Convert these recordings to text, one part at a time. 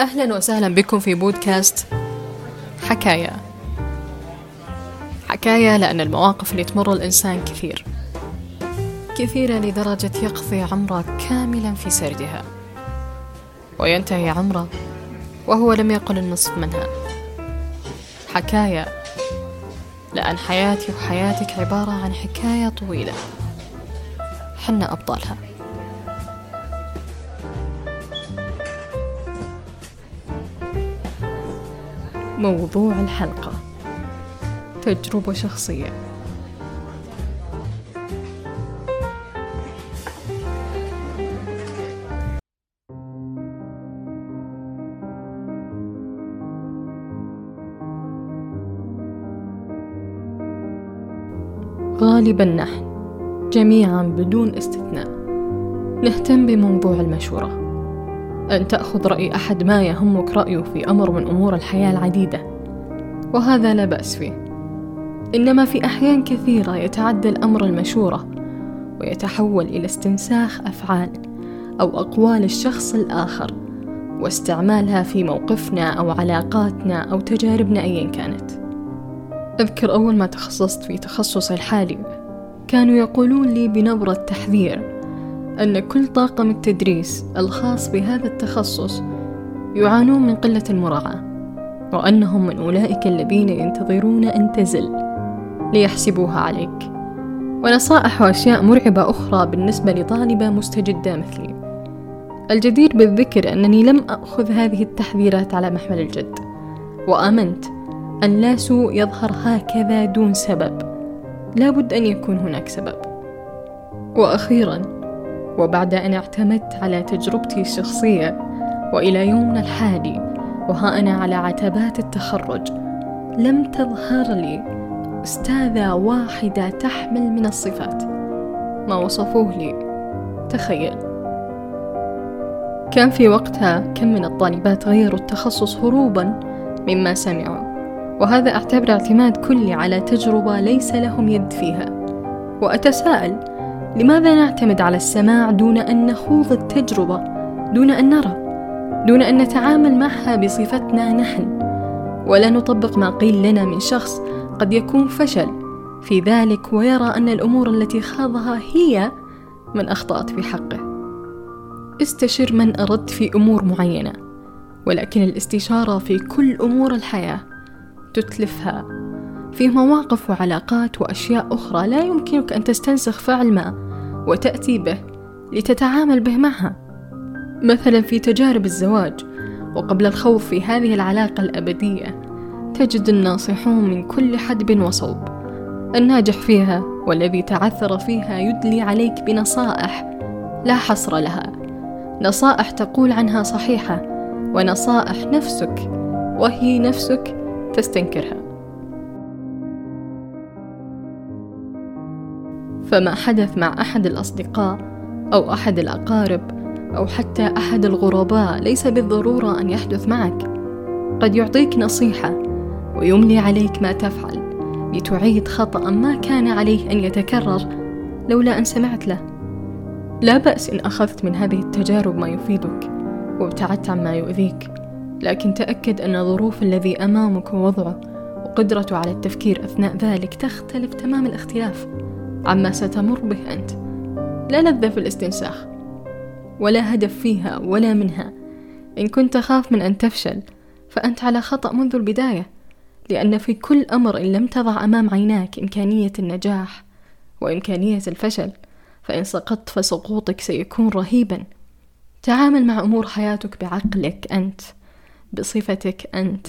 أهلا وسهلا بكم في بودكاست حكاية حكاية لأن المواقف اللي تمر الإنسان كثير. كثيرة لدرجة يقضي عمره كاملا في سردها. وينتهي عمره وهو لم يقل النصف منها. حكاية لأن حياتي وحياتك عبارة عن حكاية طويلة. حنا أبطالها. موضوع الحلقة. تجربة شخصية. غالبا نحن جميعا بدون استثناء نهتم بموضوع المشورة. أن تأخذ رأي أحد ما يهمك رأيه في أمر من أمور الحياة العديدة. وهذا لا بأس فيه. إنما في أحيان كثيرة يتعدى الأمر المشورة ويتحول إلى استنساخ أفعال أو أقوال الشخص الآخر واستعمالها في موقفنا أو علاقاتنا أو تجاربنا أيا كانت. أذكر أول ما تخصصت في تخصصي الحالي كانوا يقولون لي بنبرة تحذير أن كل طاقم التدريس الخاص بهذا التخصص يعانون من قلة المراعاة وأنهم من أولئك الذين ينتظرون أن تزل ليحسبوها عليك. ونصائح وأشياء مرعبة أخرى بالنسبة لطالبة مستجدة مثلي. الجدير بالذكر أنني لم أخذ هذه التحذيرات على محمل الجد وآمنت أن لا سوء يظهر هكذا دون سبب. لابد أن يكون هناك سبب. وأخيرا وبعد أن اعتمدت على تجربتي الشخصية وإلى يومنا الحالي وها أنا على عتبات التخرج لم تظهر لي أستاذة واحدة تحمل من الصفات ما وصفوه لي. تخيل. كان في وقتها كم من الطالبات غيروا التخصص هروبا مما سمعوا وهذا أعتبر اعتماد كلي على تجربة ليس لهم يد فيها. وأتساءل لماذا نعتمد على السماع دون أن نخوض التجربة دون أن نرى دون أن نتعامل معها بصفتنا نحن؟ ولا نطبق ما قيل لنا من شخص قد يكون فشل. في ذلك ويرى أن الأمور التي خاضها هي من أخطأت في حقه. استشر من أردت في أمور معينة ولكن الاستشارة في كل أمور الحياة تتلفها. في مواقف وعلاقات وأشياء أخرى لا يمكنك أن تستنسخ فعل ما وتأتي به لتتعامل به معها مثلا في تجارب الزواج. وقبل الخوض في هذه العلاقة الأبدية تجد الناصحون من كل حدب وصوب. الناجح فيها والذي تعثر فيها يدلي عليك بنصائح لا حصر لها. نصائح تقول عنها صحيحة ونصائح نفسك وهي نفسك تستنكرها. فما حدث مع أحد الأصدقاء أو أحد الأقارب أو حتى أحد الغرباء ليس بالضرورة أن يحدث معك. قد يعطيك نصيحة ويملي عليك ما تفعل لتعيد خطأ ما كان عليه أن يتكرر لولا أن سمعت له. لا بأس إن أخذت من هذه التجارب ما يفيدك وابتعدت عما يؤذيك لكن تأكد أن ظروف الذي أمامك ووضعه وقدرته على التفكير أثناء ذلك تختلف تمام الاختلاف. عما ستمر به أنت. لا لذة في الاستنساخ ولا هدف فيها ولا منها. إن كنت خاف من أن تفشل فأنت على خطأ منذ البداية لأن في كل أمر إن لم تضع أمام عيناك إمكانية النجاح وإمكانية الفشل فإن سقطت فسقوطك سيكون رهيبا. تعامل مع أمور حياتك بعقلك أنت بصفتك أنت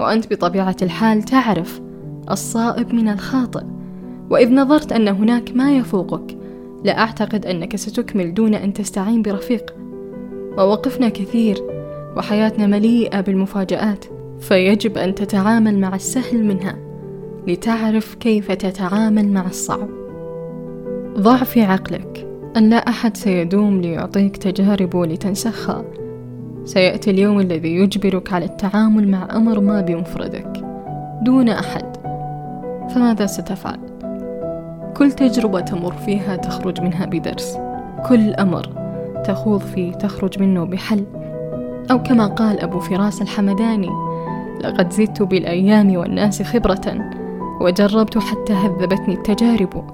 وأنت بطبيعة الحال تعرف الصائب من الخاطئ. وإذ نظرت أن هناك ما يفوقك لا أعتقد أنك ستكمل دون أن تستعين برفيق. مواقفنا كثير وحياتنا مليئة بالمفاجآت فيجب أن تتعامل مع السهل منها لتعرف كيف تتعامل مع الصعب. ضع في عقلك أن لا أحد سيدوم ليعطيك تجارب لتنسخها. سيأتي اليوم الذي يجبرك على التعامل مع أمر ما بمفردك دون أحد. فماذا ستفعل؟ كل تجربة تمر فيها تخرج منها بدرس. كل أمر تخوض فيه تخرج منه بحل. أو كما قال أبو فراس الحمداني لقد زدت بالأيام والناس خبرة وجربت حتى هذبتني التجارب.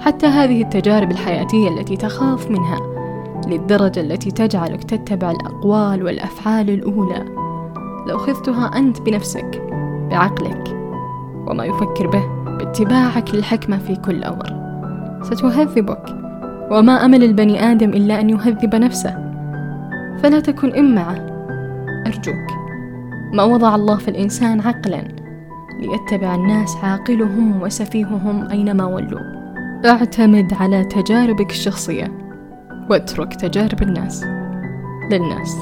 حتى هذه التجارب الحياتية التي تخاف منها للدرجة التي تجعلك تتبع الأقوال والأفعال الأولى. لو خذتها أنت بنفسك بعقلك وما يفكر به. باتباعك للحكمة في كل أمر. ستهذبك. وما أمل البني آدم إلا أن يهذب نفسه. فلا تكن إمعة أرجوك. ما وضع الله في الإنسان عقلا ليتبع الناس عاقلهم وسفيههم أينما ولوا. اعتمد على تجاربك الشخصية. واترك تجارب الناس للناس.